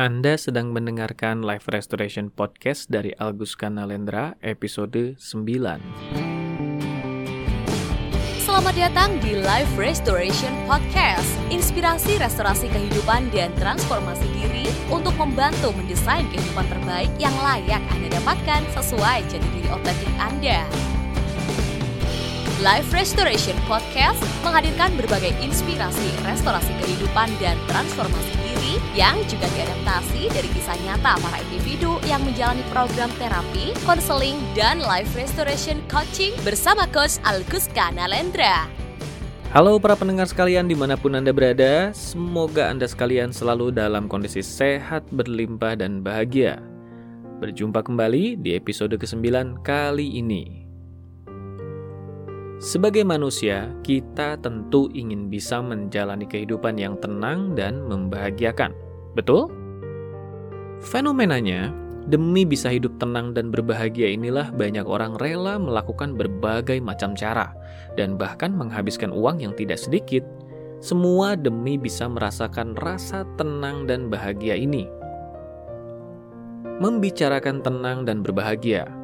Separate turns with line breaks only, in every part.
Anda sedang mendengarkan Live Restoration Podcast dari Algus Kanalendra episode 9.
Selamat datang di Life Restoration Podcast. Inspirasi restorasi kehidupan dan transformasi diri untuk membantu mendesain kehidupan terbaik yang layak Anda dapatkan sesuai jati diri otentik Anda. Life Restoration Podcast menghadirkan berbagai inspirasi restorasi kehidupan dan transformasi diri yang juga diadaptasi dari kisah nyata para individu yang menjalani program terapi, konseling, dan life restoration coaching bersama Coach Alguska Nalendra.
Halo para pendengar sekalian di mana pun Anda berada, semoga Anda sekalian selalu dalam kondisi sehat, berlimpah, dan bahagia. Berjumpa kembali di episode ke-9 kali ini. Sebagai manusia, kita tentu ingin bisa menjalani kehidupan yang tenang dan membahagiakan. Betul? Fenomenanya, demi bisa hidup tenang dan berbahagia inilah banyak orang rela melakukan berbagai macam cara dan bahkan menghabiskan uang yang tidak sedikit. Semua demi bisa merasakan rasa tenang dan bahagia ini. Membicarakan tenang dan berbahagia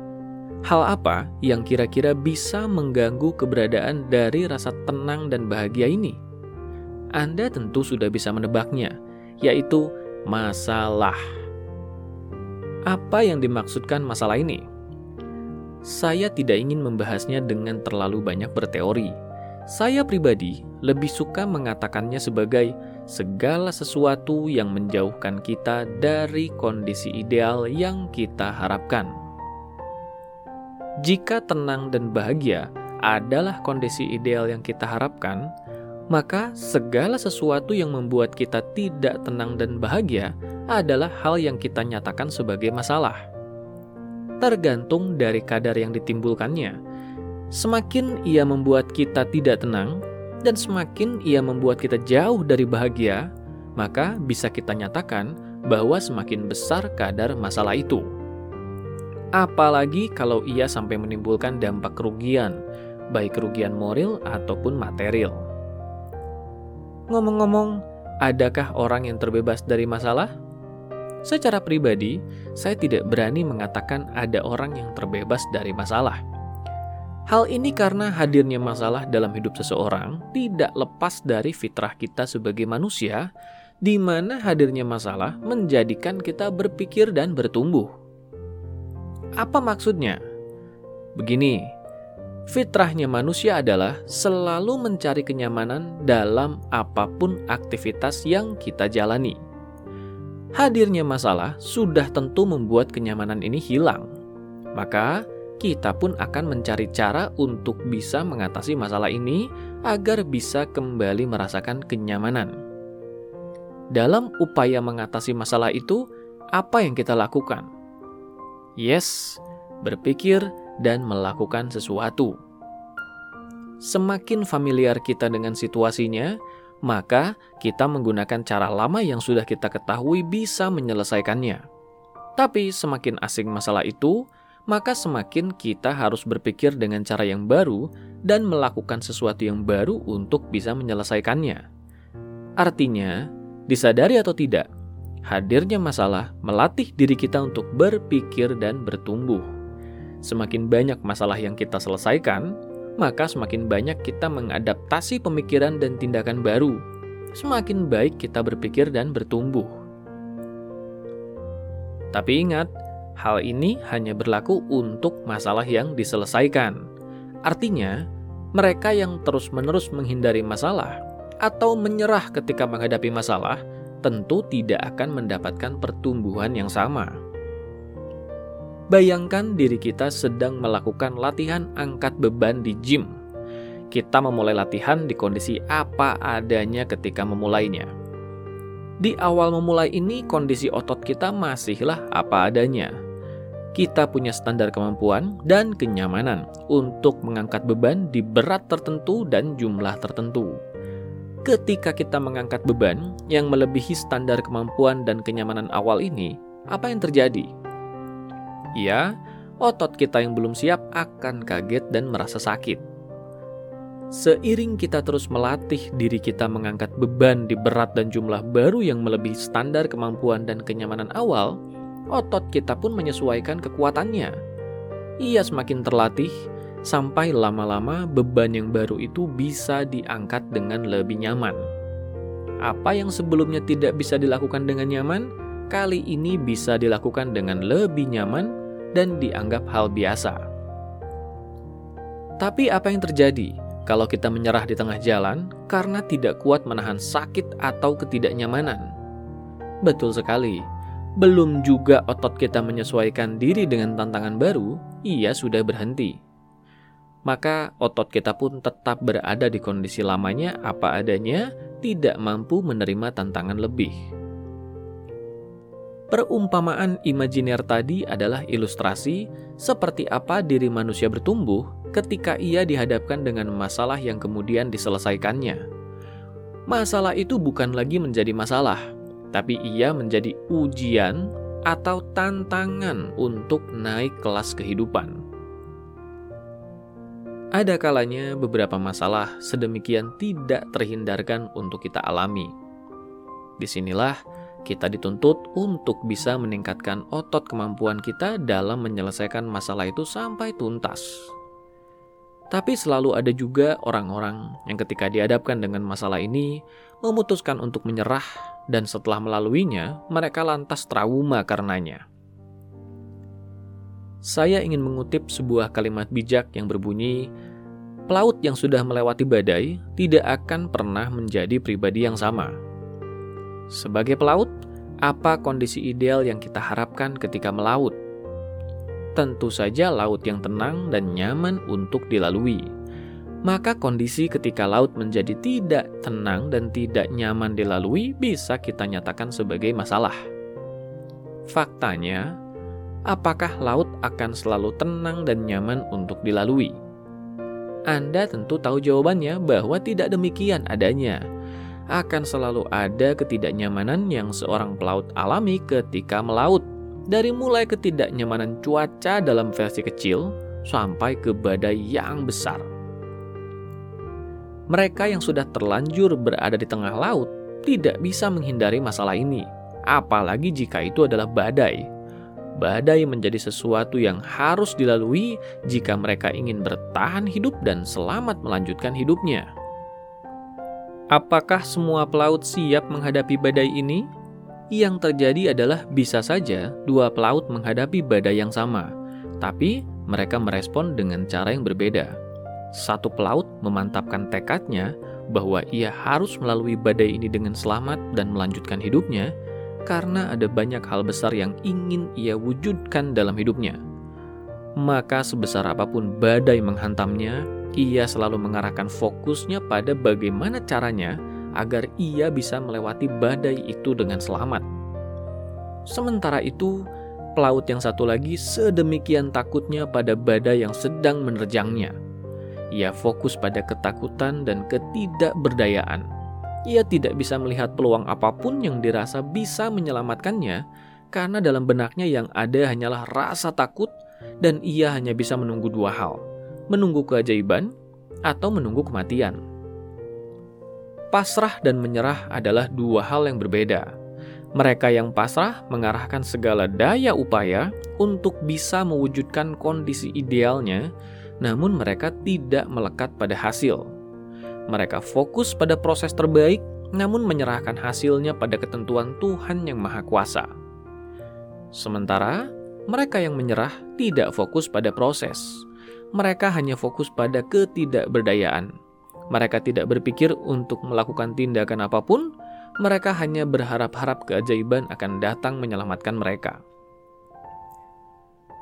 Hal apa yang kira-kira bisa mengganggu keberadaan dari rasa tenang dan bahagia ini? Anda tentu sudah bisa menebaknya, yaitu masalah. Apa yang dimaksudkan masalah ini? Saya tidak ingin membahasnya dengan terlalu banyak berteori. Saya pribadi lebih suka mengatakannya sebagai segala sesuatu yang menjauhkan kita dari kondisi ideal yang kita harapkan. Jika tenang dan bahagia adalah kondisi ideal yang kita harapkan, maka segala sesuatu yang membuat kita tidak tenang dan bahagia adalah hal yang kita nyatakan sebagai masalah. Tergantung dari kadar yang ditimbulkannya. Semakin ia membuat kita tidak tenang, dan semakin ia membuat kita jauh dari bahagia, maka bisa kita nyatakan bahwa semakin besar kadar masalah itu apalagi kalau ia sampai menimbulkan dampak kerugian, baik kerugian moral ataupun material. Ngomong-ngomong, adakah orang yang terbebas dari masalah? Secara pribadi, saya tidak berani mengatakan ada orang yang terbebas dari masalah. Hal ini karena hadirnya masalah dalam hidup seseorang tidak lepas dari fitrah kita sebagai manusia, di mana hadirnya masalah menjadikan kita berpikir dan bertumbuh. Apa maksudnya? Begini, fitrahnya manusia adalah selalu mencari kenyamanan dalam apa pun aktivitas yang kita jalani. Hadirnya masalah sudah tentu membuat kenyamanan ini hilang. Maka, kita pun akan mencari cara untuk bisa mengatasi masalah ini agar bisa kembali merasakan kenyamanan. Dalam upaya mengatasi masalah itu, apa yang kita lakukan? Yes, berpikir dan melakukan sesuatu. Semakin familiar kita dengan situasinya, maka kita menggunakan cara lama yang sudah kita ketahui bisa menyelesaikannya. Tapi semakin asing masalah itu, maka semakin kita harus berpikir dengan cara yang baru dan melakukan sesuatu yang baru untuk bisa menyelesaikannya. Artinya, disadari atau tidak, hadirnya masalah melatih diri kita untuk berpikir dan bertumbuh. Semakin banyak masalah yang kita selesaikan, maka semakin banyak kita mengadaptasi pemikiran dan tindakan baru. Semakin baik kita berpikir dan bertumbuh. Tapi ingat, hal ini hanya berlaku untuk masalah yang diselesaikan. Artinya, mereka yang terus-menerus menghindari masalah atau menyerah ketika menghadapi masalah tentu tidak akan mendapatkan pertumbuhan yang sama. Bayangkan diri kita sedang melakukan latihan angkat beban di gym. Kita memulai latihan di kondisi apa adanya ketika memulainya. Di awal memulai ini, kondisi otot kita masihlah apa adanya. Kita punya standar kemampuan dan kenyamanan untuk mengangkat beban di berat tertentu dan jumlah tertentu ketika kita mengangkat beban yang melebihi standar kemampuan dan kenyamanan awal ini, apa yang terjadi? Ya, otot kita yang belum siap akan kaget dan merasa sakit. Seiring kita terus melatih diri kita mengangkat beban di berat dan jumlah baru yang melebihi standar kemampuan dan kenyamanan awal, otot kita pun menyesuaikan kekuatannya. Ia semakin terlatih sampai lama-lama beban yang baru itu bisa diangkat dengan lebih nyaman. Apa yang sebelumnya tidak bisa dilakukan dengan nyaman, kali ini bisa dilakukan dengan lebih nyaman dan dianggap hal biasa. Tapi apa yang terjadi kalau kita menyerah di tengah jalan karena tidak kuat menahan sakit atau ketidaknyamanan. Betul sekali, belum juga otot kita menyesuaikan diri dengan tantangan baru, ia sudah berhenti. Maka otot kita pun tetap berada di kondisi lamanya apa adanya, tidak mampu menerima tantangan lebih. Perumpamaan imajiner tadi adalah ilustrasi seperti apa diri manusia bertumbuh ketika ia dihadapkan dengan masalah yang kemudian diselesaikannya. Masalah itu bukan lagi menjadi masalah, tapi ia menjadi ujian atau tantangan untuk naik kelas kehidupan. Ada kalanya beberapa masalah sedemikian tidak terhindarkan untuk kita alami. Di sinilah kita dituntut untuk bisa meningkatkan otot kemampuan kita dalam menyelesaikan masalah itu sampai tuntas. Tapi selalu ada juga orang-orang yang ketika dihadapkan dengan masalah ini memutuskan untuk menyerah dan setelah melaluinya mereka lantas trauma karenanya. Saya ingin mengutip sebuah kalimat bijak yang berbunyi, "Pelaut yang sudah melewati badai tidak akan pernah menjadi pribadi yang sama." Sebagai pelaut, apa kondisi ideal yang kita harapkan ketika melaut? Tentu saja laut yang tenang dan nyaman untuk dilalui. Maka kondisi ketika laut menjadi tidak tenang dan tidak nyaman dilalui bisa kita nyatakan sebagai masalah. Faktanya, apakah laut akan selalu tenang dan nyaman untuk dilalui? Anda tentu tahu jawabannya bahwa tidak demikian adanya akan selalu ada ketidaknyamanan yang seorang pelaut alami ketika melaut. Dari mulai ketidaknyamanan cuaca dalam versi kecil sampai ke badai yang besar. Mereka yang sudah terlanjur berada di tengah laut tidak bisa menghindari masalah ini, apalagi jika itu adalah badai. Badai menjadi sesuatu yang harus dilalui jika mereka ingin bertahan hidup dan selamat melanjutkan hidupnya. Apakah semua pelaut siap menghadapi badai ini? Yang terjadi adalah bisa saja dua pelaut menghadapi badai yang sama, tapi mereka merespon dengan cara yang berbeda. Satu pelaut memantapkan tekadnya bahwa ia harus melalui badai ini dengan selamat dan melanjutkan hidupnya karena ada banyak hal besar yang ingin ia wujudkan dalam hidupnya. Maka sebesar apa pun badai menghantamnya, ia selalu mengarahkan fokusnya pada bagaimana caranya agar ia bisa melewati badai itu dengan selamat. Sementara itu, pelaut yang satu lagi sedemikian takutnya pada badai yang sedang menerjangnya. Ia fokus pada ketakutan dan ketidakberdayaan. Ia tidak bisa melihat peluang apa pun yang dirasa bisa menyelamatkannya, karena dalam benaknya yang ada hanyalah rasa takut, dan ia hanya bisa menunggu dua hal: menunggu keajaiban, atau menunggu kematian. Pasrah dan menyerah adalah dua hal yang berbeda. Mereka yang pasrah mengarahkan segala daya upaya untuk bisa mewujudkan kondisi idealnya, namun mereka tidak melekat pada hasil. Mereka fokus pada proses terbaik, namun menyerahkan hasilnya pada ketentuan Tuhan yang Maha Kuasa. Sementara mereka yang menyerah tidak fokus pada proses, mereka hanya fokus pada ketidakberdayaan. Mereka tidak berpikir untuk melakukan tindakan apa pun, mereka hanya berharap-harap keajaiban akan datang menyelamatkan mereka.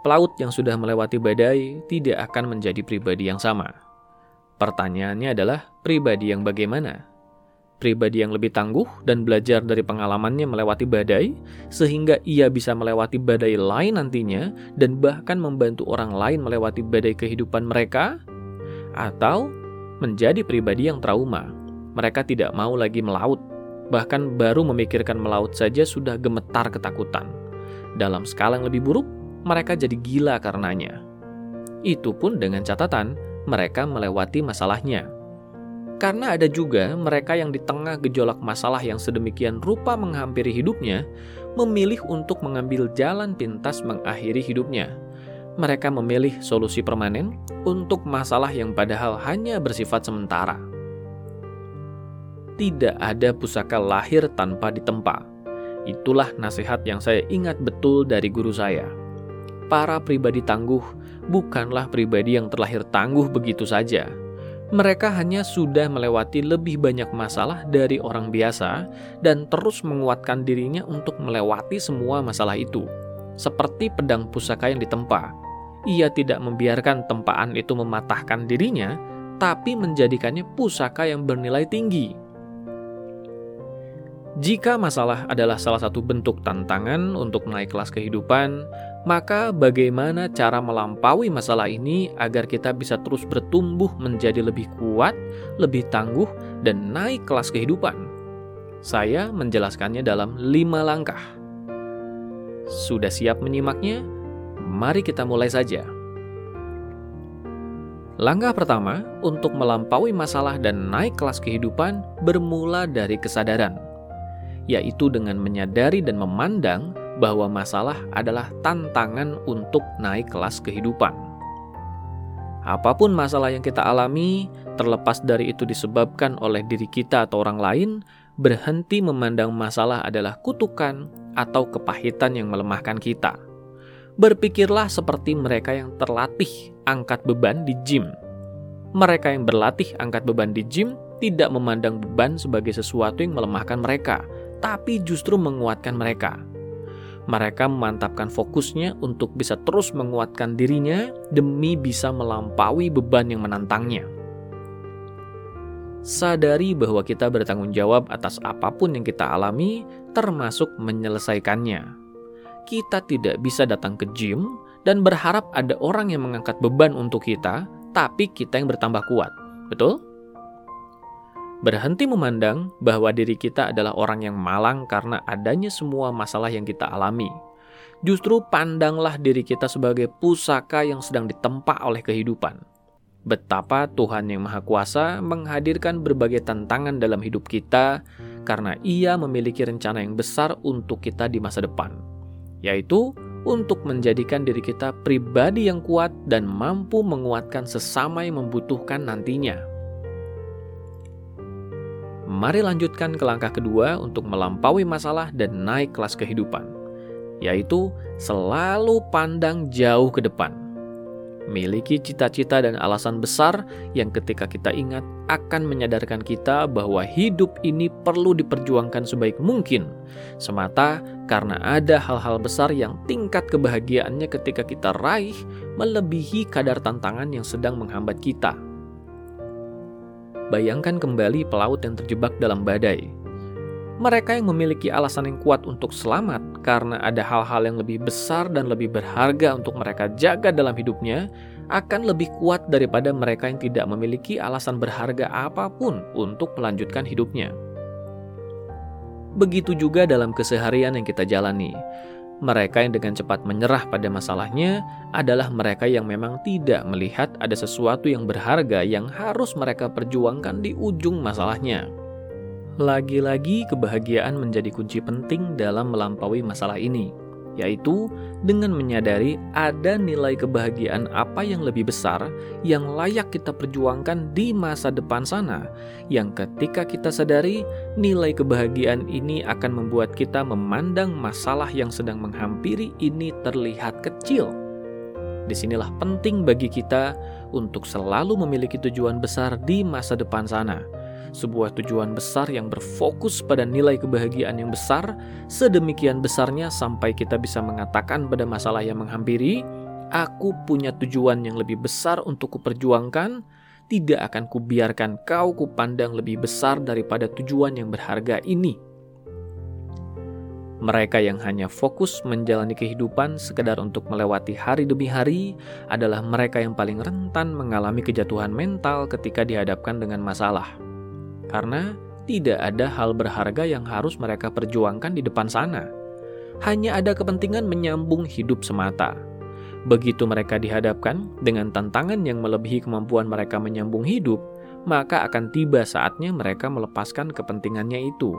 Pelaut yang sudah melewati badai tidak akan menjadi pribadi yang sama. Pertanyaannya adalah pribadi yang bagaimana? pribadi yang lebih tangguh dan belajar dari pengalamannya melewati badai, sehingga ia bisa melewati badai lain nantinya dan bahkan membantu orang lain melewati badai kehidupan mereka, atau menjadi pribadi yang trauma. Mereka tidak mau lagi melaut, bahkan baru memikirkan melaut saja sudah gemetar ketakutan. Dalam skala yang lebih buruk, mereka jadi gila karenanya. Itu pun dengan catatan mereka melewati masalahnya Karena ada juga mereka yang di tengah gejolak masalah yang sedemikian rupa menghampiri hidupnya, memilih untuk mengambil jalan pintas mengakhiri hidupnya. Mereka memilih solusi permanen untuk masalah yang padahal hanya bersifat sementara. Tidak ada pusaka lahir tanpa ditempa. Itulah nasihat yang saya ingat betul dari guru saya. Para pribadi tangguh bukanlah pribadi yang terlahir tangguh begitu saja mereka hanya sudah melewati lebih banyak masalah dari orang biasa dan terus menguatkan dirinya untuk melewati semua masalah itu. Seperti pedang pusaka yang ditempa, ia tidak membiarkan tempaan itu mematahkan dirinya, tapi menjadikannya pusaka yang bernilai tinggi. Jika masalah adalah salah satu bentuk tantangan untuk naik kelas kehidupan, maka bagaimana cara melampaui masalah ini agar kita bisa terus bertumbuh menjadi lebih kuat, lebih tangguh, dan naik kelas kehidupan? Saya menjelaskannya dalam lima langkah. Sudah siap menyimaknya? Mari kita mulai saja. Langkah pertama untuk melampaui masalah dan naik kelas kehidupan bermula dari kesadaran yaitu dengan menyadari dan memandang bahwa masalah adalah tantangan untuk naik kelas kehidupan. Apa pun masalah yang kita alami, terlepas dari itu disebabkan oleh diri kita atau orang lain, berhenti memandang masalah adalah kutukan atau kepahitan yang melemahkan kita. Berpikirlah seperti mereka yang terlatih angkat beban di gym. Mereka yang berlatih angkat beban di gym tidak memandang beban sebagai sesuatu yang melemahkan mereka, tapi justru menguatkan mereka. Mereka memantapkan fokusnya untuk bisa terus menguatkan dirinya demi bisa melampaui beban yang menantangnya. Sadari bahwa kita bertanggung jawab atas apa pun yang kita alami, termasuk menyelesaikannya. Kita tidak bisa datang ke gym dan berharap ada orang yang mengangkat beban untuk kita, tapi kita yang bertambah kuat. Betul? Berhenti memandang bahwa diri kita adalah orang yang malang karena adanya semua masalah yang kita alami. Justru pandanglah diri kita sebagai pusaka yang sedang ditempa oleh kehidupan. Betapa Tuhan yang Maha Kuasa menghadirkan berbagai tantangan dalam hidup kita karena Ia memiliki rencana yang besar untuk kita di masa depan, yaitu untuk menjadikan diri kita pribadi yang kuat dan mampu menguatkan sesama yang membutuhkan nantinya. Mari lanjutkan ke langkah kedua untuk melampaui masalah dan naik kelas kehidupan, yaitu selalu pandang jauh ke depan. Miliki cita-cita dan alasan besar yang ketika kita ingat akan menyadarkan kita bahwa hidup ini perlu diperjuangkan sebaik mungkin, semata karena ada hal-hal besar yang tingkat kebahagiaannya ketika kita raih melebihi kadar tantangan yang sedang menghambat kita. Bayangkan kembali pelaut yang terjebak dalam badai. Mereka yang memiliki alasan yang kuat untuk selamat karena ada hal-hal yang lebih besar dan lebih berharga untuk mereka jaga dalam hidupnya akan lebih kuat daripada mereka yang tidak memiliki alasan berharga apa pun untuk melanjutkan hidupnya. Begitu juga dalam keseharian yang kita jalani. Mereka yang dengan cepat menyerah pada masalahnya adalah mereka yang memang tidak melihat ada sesuatu yang berharga yang harus mereka perjuangkan di ujung masalahnya. Lagi-lagi, kebahagiaan menjadi kunci penting dalam melampaui masalah ini yaitu dengan menyadari ada nilai kebahagiaan apa yang lebih besar yang layak kita perjuangkan di masa depan sana, yang ketika kita sadari nilai kebahagiaan ini akan membuat kita memandang masalah yang sedang menghampiri ini terlihat kecil. Di sinilah penting bagi kita untuk selalu memiliki tujuan besar di masa depan sana sebuah tujuan besar yang berfokus pada nilai kebahagiaan yang besar, sedemikian besarnya sampai kita bisa mengatakan pada masalah yang menghampiri, aku punya tujuan yang lebih besar untuk kuperjuangkan, tidak akan kubiarkan kau kupandang lebih besar daripada tujuan yang berharga ini. Mereka yang hanya fokus menjalani kehidupan sekedar untuk melewati hari demi hari adalah mereka yang paling rentan mengalami kejatuhan mental ketika dihadapkan dengan masalah karena tidak ada hal berharga yang harus mereka perjuangkan di depan sana. Hanya ada kepentingan menyambung hidup semata. Begitu mereka dihadapkan dengan tantangan yang melebihi kemampuan mereka menyambung hidup, maka akan tiba saatnya mereka melepaskan kepentingannya itu.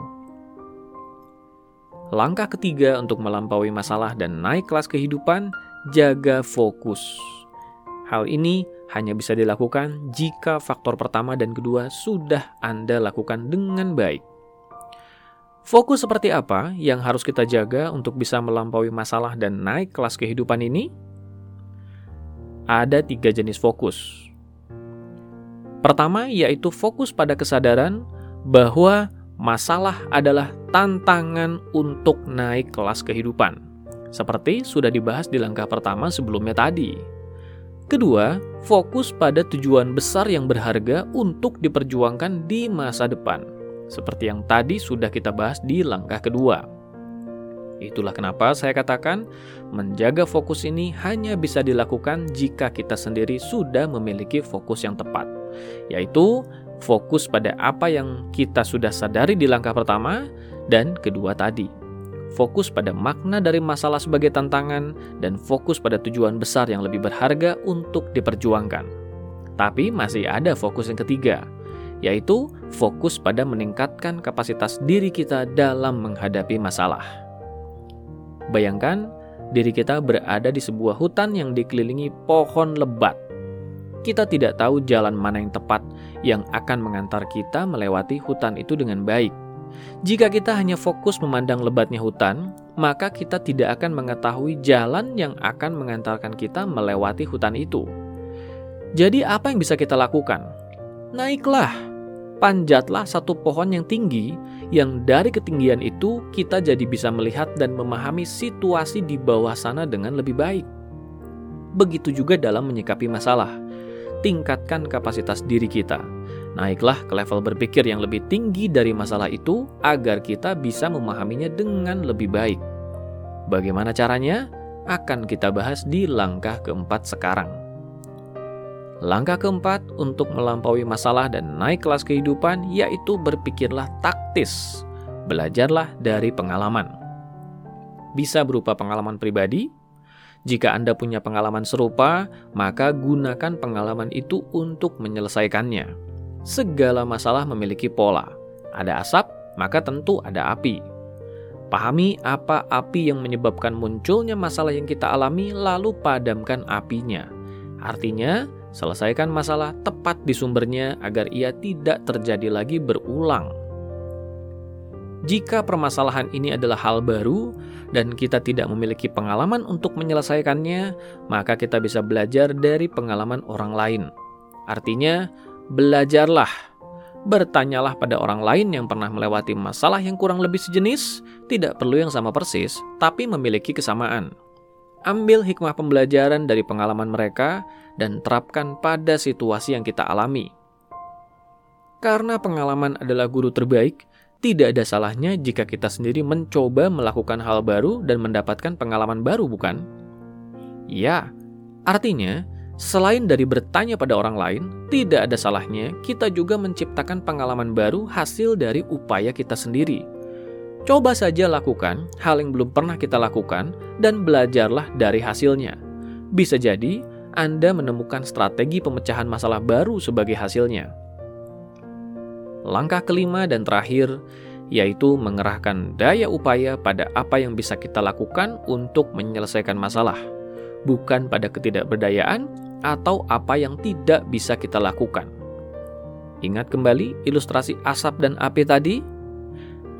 Langkah ketiga untuk melampaui masalah dan naik kelas kehidupan, jaga fokus. Hal ini hanya bisa dilakukan jika faktor pertama dan kedua sudah Anda lakukan dengan baik. Fokus seperti apa yang harus kita jaga untuk bisa melampaui masalah dan naik kelas kehidupan ini? Ada tiga jenis fokus. Pertama, yaitu fokus pada kesadaran bahwa masalah adalah tantangan untuk naik kelas kehidupan, seperti sudah dibahas di langkah pertama sebelumnya tadi. Kedua, fokus pada tujuan besar yang berharga untuk diperjuangkan di masa depan seperti yang tadi sudah kita bahas di langkah kedua. Itulah kenapa saya katakan menjaga fokus ini hanya bisa dilakukan jika kita sendiri sudah memiliki fokus yang tepat, yaitu fokus pada apa yang kita sudah sadari di langkah pertama dan kedua tadi. Fokus pada makna dari masalah sebagai tantangan dan fokus pada tujuan besar yang lebih berharga untuk diperjuangkan. Tapi masih ada fokus yang ketiga, yaitu fokus pada meningkatkan kapasitas diri kita dalam menghadapi masalah. Bayangkan diri kita berada di sebuah hutan yang dikelilingi pohon lebat. Kita tidak tahu jalan mana yang tepat yang akan mengantar kita melewati hutan itu dengan baik. Jika kita hanya fokus memandang lebatnya hutan, maka kita tidak akan mengetahui jalan yang akan mengantarkan kita melewati hutan itu. Jadi, apa yang bisa kita lakukan? naiklah, panjatlah satu pohon yang tinggi, yang dari ketinggian itu kita jadi bisa melihat dan memahami situasi di bawah sana dengan lebih baik. Begitu juga dalam menyikapi masalah. Tingkatkan kapasitas diri kita. Naiklah ke level berpikir yang lebih tinggi dari masalah itu agar kita bisa memahaminya dengan lebih baik. Bagaimana caranya? Akan kita bahas di langkah keempat sekarang. Langkah keempat untuk melampaui masalah dan naik kelas kehidupan yaitu berpikirlah taktis. Belajarlah dari pengalaman. Bisa berupa pengalaman pribadi. Jika Anda punya pengalaman serupa, maka gunakan pengalaman itu untuk menyelesaikannya. Segala masalah memiliki pola. Ada asap, maka tentu ada api. Pahami apa api yang menyebabkan munculnya masalah yang kita alami, lalu padamkan apinya. Artinya, Selesaikan masalah tepat di sumbernya agar ia tidak terjadi lagi berulang. Jika permasalahan ini adalah hal baru dan kita tidak memiliki pengalaman untuk menyelesaikannya, maka kita bisa belajar dari pengalaman orang lain. Artinya, belajarlah, bertanyalah pada orang lain yang pernah melewati masalah yang kurang lebih sejenis, tidak perlu yang sama persis, tapi memiliki kesamaan. Ambil hikmah pembelajaran dari pengalaman mereka dan terapkan pada situasi yang kita alami. Karena pengalaman adalah guru terbaik, tidak ada salahnya jika kita sendiri mencoba melakukan hal baru dan mendapatkan pengalaman baru, bukan? Ya, artinya selain dari bertanya pada orang lain, tidak ada salahnya kita juga menciptakan pengalaman baru hasil dari upaya kita sendiri. Coba saja lakukan hal yang belum pernah kita lakukan dan belajarlah dari hasilnya. Bisa jadi anda menemukan strategi pemecahan masalah baru sebagai hasilnya. Langkah kelima dan terakhir yaitu mengerahkan daya upaya pada apa yang bisa kita lakukan untuk menyelesaikan masalah, bukan pada ketidakberdayaan atau apa yang tidak bisa kita lakukan. Ingat kembali ilustrasi asap dan api tadi?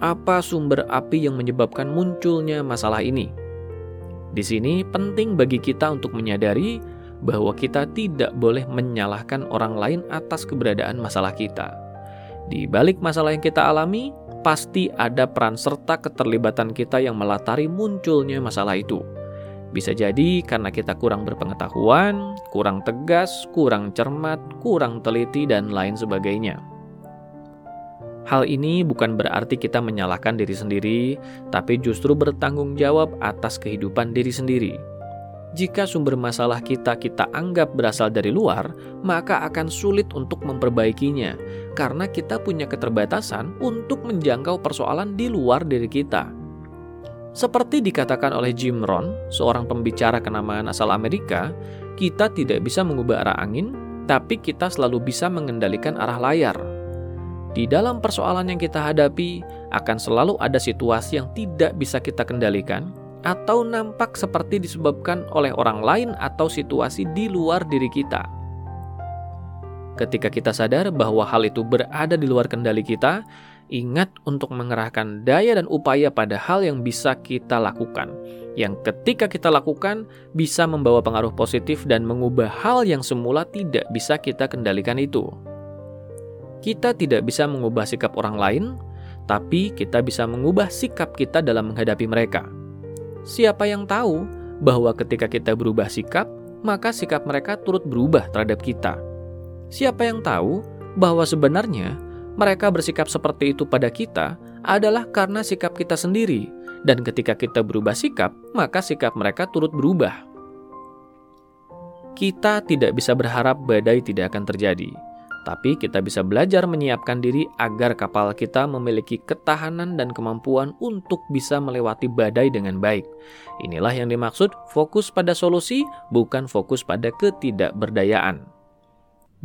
Apa sumber api yang menyebabkan munculnya masalah ini? Di sini penting bagi kita untuk menyadari bahwa kita tidak boleh menyalahkan orang lain atas keberadaan masalah kita. Di balik masalah yang kita alami, pasti ada peran serta keterlibatan kita yang melatari munculnya masalah itu. Bisa jadi karena kita kurang berpengetahuan, kurang tegas, kurang cermat, kurang teliti, dan lain sebagainya. Hal ini bukan berarti kita menyalahkan diri sendiri, tapi justru bertanggung jawab atas kehidupan diri sendiri. Jika sumber masalah kita kita anggap berasal dari luar, maka akan sulit untuk memperbaikinya karena kita punya keterbatasan untuk menjangkau persoalan di luar diri kita. Seperti dikatakan oleh Jim Rohn, seorang pembicara kenamaan asal Amerika, kita tidak bisa mengubah arah angin, tapi kita selalu bisa mengendalikan arah layar. Di dalam persoalan yang kita hadapi, akan selalu ada situasi yang tidak bisa kita kendalikan, atau nampak seperti disebabkan oleh orang lain atau situasi di luar diri kita. Ketika kita sadar bahwa hal itu berada di luar kendali kita, ingat untuk mengerahkan daya dan upaya pada hal yang bisa kita lakukan. Yang ketika kita lakukan bisa membawa pengaruh positif dan mengubah hal yang semula tidak bisa kita kendalikan itu. Kita tidak bisa mengubah sikap orang lain, tapi kita bisa mengubah sikap kita dalam menghadapi mereka. Siapa yang tahu bahwa ketika kita berubah sikap, maka sikap mereka turut berubah terhadap kita. Siapa yang tahu bahwa sebenarnya mereka bersikap seperti itu pada kita adalah karena sikap kita sendiri, dan ketika kita berubah sikap, maka sikap mereka turut berubah. Kita tidak bisa berharap badai tidak akan terjadi, tapi kita bisa belajar menyiapkan diri agar kapal kita memiliki ketahanan dan kemampuan untuk bisa melewati badai dengan baik. Inilah yang dimaksud fokus pada solusi, bukan fokus pada ketidakberdayaan.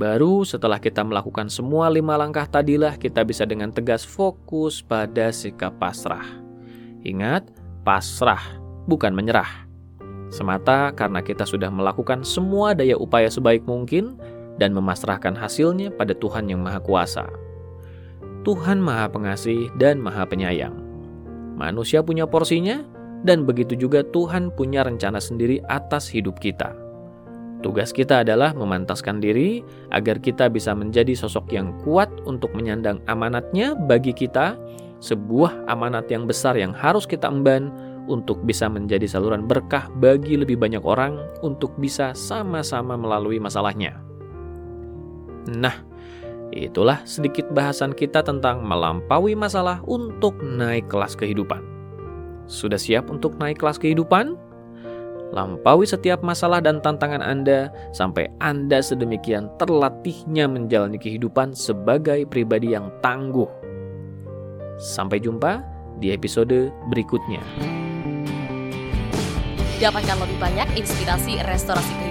Baru setelah kita melakukan semua lima langkah tadilah kita bisa dengan tegas fokus pada sikap pasrah. Ingat, pasrah bukan menyerah. Semata karena kita sudah melakukan semua daya upaya sebaik mungkin dan memasrahkan hasilnya pada Tuhan yang Maha Kuasa. Tuhan Maha Pengasih dan Maha Penyayang. Manusia punya porsinya, dan begitu juga Tuhan punya rencana sendiri atas hidup kita. Tugas kita adalah memantaskan diri agar kita bisa menjadi sosok yang kuat untuk menyandang amanatnya bagi kita, sebuah amanat yang besar yang harus kita emban untuk bisa menjadi saluran berkah bagi lebih banyak orang untuk bisa sama-sama melalui masalahnya. Nah, itulah sedikit bahasan kita tentang melampaui masalah untuk naik kelas kehidupan. Sudah siap untuk naik kelas kehidupan? Lampaui setiap masalah dan tantangan Anda sampai Anda sedemikian terlatihnya menjalani kehidupan sebagai pribadi yang tangguh. Sampai jumpa di episode berikutnya.
Dapatkan lebih banyak inspirasi restorasi kehidupan